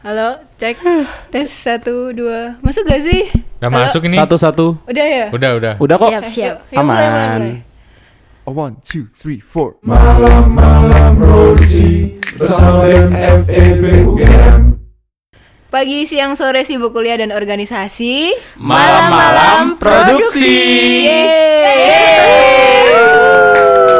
Halo, cek tes satu dua. Masuk gak sih? Udah Halo? masuk ini? Satu-satu. Udah ya? Udah, udah. Udah kok. Siap, siap. Mulai, Aman. mulai. A one, two, three, four. Malam-malam produksi bersama dengan FEB UGM. Pagi, siang, sore sibuk kuliah dan organisasi. Malam-malam produksi. Yeay.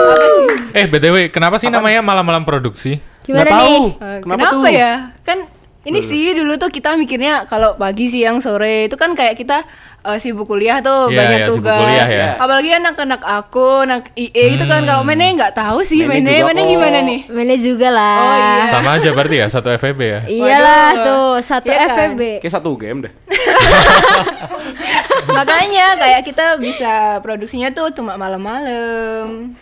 Apa sih? Eh, BTW, kenapa sih namanya malam-malam produksi? Gimana Nggak tahu. nih? Eh, Kenapa, kenapa, tuh? ya? Kan ini sih dulu tuh kita mikirnya kalau pagi, siang, sore itu kan kayak kita eh, sibuk kuliah tuh Iya, banyak iya, sibuk tugas. kuliah ya. Apalagi anak-anak aku, anak IE itu kan Hmm. kalau Mene nggak tahu sih Mene Mene, juga Mene kok. gimana nih? Mana juga lah. Oh, iya. Sama aja berarti ya, satu FEB ya? Iyalah Waduh. tuh satu Iya kan? FEB. Kayak satu game deh. Makanya kayak kita bisa produksinya tuh cuma malam-malam.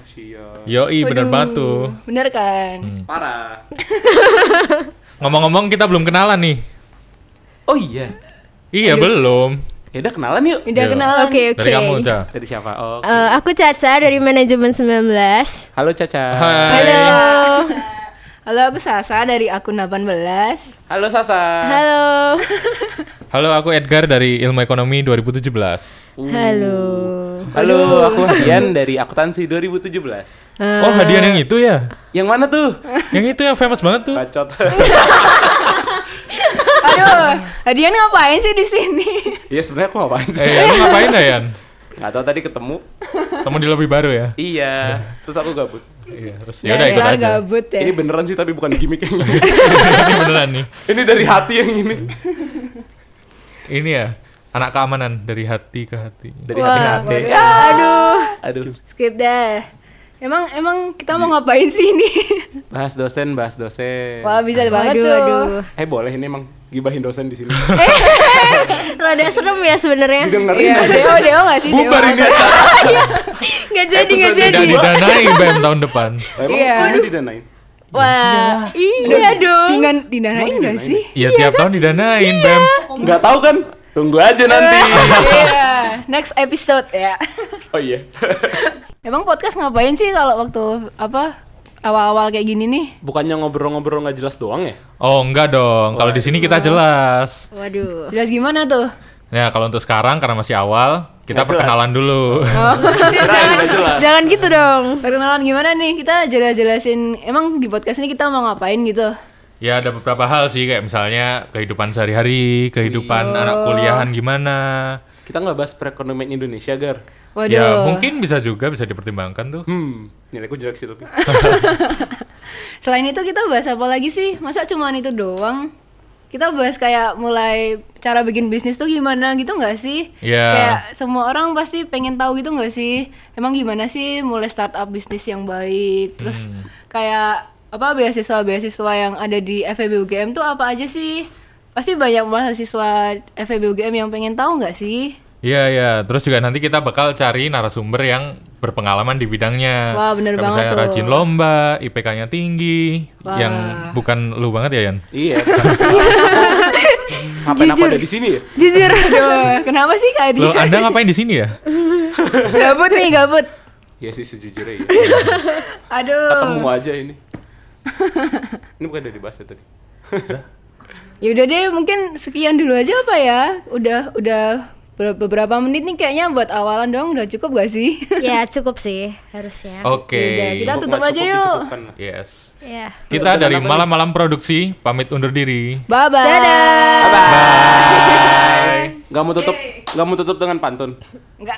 Yoi, bener banget tuh. Bener kan? Hmm. Parah. Ngomong-ngomong, kita belum kenalan nih. Oh iya. Iya, belum. Ya udah kenalan yuk. Udah Yuk. kenalan. Oke oke. Dari kamu, Ca. Dari siapa? Oh. Eh, aku Caca dari manajemen 19. Halo Caca. Hai. Halo. Halo, aku Sasa dari akun 18. Halo Sasa. Halo. Halo, aku Edgar dari Ilmu Ekonomi 2017. Halo. Halo, aku Hadian dari Akuntansi 2017. Oh, hadiah yang itu ya? Yang mana tuh? Yang itu yang famous banget tuh. Bacot. Aduh, Hadian ngapain sih di sini? Iya sebenarnya aku ngapain sih? Eh, lu ngapain Dayan? Nggak tahu tadi ketemu. Kamu di lobby baru ya? Iya. Terus aku gabut. Iya, terus ya udah ikut aja. gabut ya. Ini beneran sih tapi bukan gimmick yang ini. ini beneran nih. ini dari hati yang ini. Ini ya, anak keamanan dari hati ke hati. Dari hati ke hati. Ya. Aduh. Aduh. Skip dah. Emang emang kita mau ngapain sih ini? Bahas dosen, bahas dosen. Wah, bisa banget Waduh, tuh. aduh. Eh boleh ini emang gibahin dosen di sini. Rada serem ya sebenarnya. Didengerin Iya. Deo, Deo gak sih? Bubar ini acara. Nggak jadi nggak jadi. Tidak didanai BEM tahun depan. Emang Iya. semuanya didanain? Wah, iya dong. Dinan, didanain gak didanain sih? Iya, tiap tahun didanain BEM. Nggak tahu kan? Tunggu aja nanti. Iya, next episode ya. oh iya. Emang podcast ngapain sih kalau waktu apa awal-awal kayak gini nih? Bukannya ngobrol-ngobrol nggak jelas doang ya? Oh, enggak dong. Kalau di sini kita jelas. Waduh. Jelas gimana tuh? Nah, kalau untuk sekarang karena masih awal, kita jelas. perkenalan dulu. Kirain nggak jelas. Jangan gitu dong. Perkenalan gimana nih? Kita jelas-jelasin emang di podcast ini kita mau ngapain gitu. Ya ada beberapa hal sih kayak misalnya kehidupan sehari-hari, kehidupan anak kuliahan gimana. Kita nggak bahas perekonomian Indonesia, Gar. Waduh. Ya mungkin bisa juga bisa dipertimbangkan tuh. Hmm, nilaiku jelek sih tapi. Selain itu kita bahas apa lagi sih? Masa cuman itu doang? Kita bahas kayak mulai cara bikin bisnis tuh gimana gitu nggak sih? Iya. Kayak semua orang pasti pengen tahu gitu nggak sih? Emang gimana sih mulai startup bisnis yang baik? Terus Hmm. kayak apa beasiswa-beasiswa yang ada di FEB UGM tuh apa aja sih? Pasti banyak mahasiswa FEB UGM yang pengen tahu nggak sih? Iya ya, terus juga nanti kita bakal cari narasumber yang berpengalaman di bidangnya. Wah, bener Kayak banget misalnya tuh. rajin lomba, IPK-nya tinggi, Wah. yang bukan lu banget ya Yan. iya. Ngapain aku ada di sini ya? Jujur. Aduh, kenapa sih Kak Adi? Lo Anda ngapain di sini ya? gabut nih, gabut. Iya sih sejujurnya ya. Aduh. Ketemu aja ini. ini bukan udah dibahas ya tadi. Ya udah deh, mungkin sekian dulu aja apa ya? Udah udah beberapa menit nih kayaknya buat awalan dong, udah cukup gak sih? ya cukup sih harusnya. Oke. Yaudah, kita Cukup tutup aja cukup, yuk. Yes. Ya. Kita Udah, dari malam-malam produksi pamit undur diri. Bye bye. Dadah. Bye. Gak mau tutup, gak mau tutup dengan pantun. Enggak.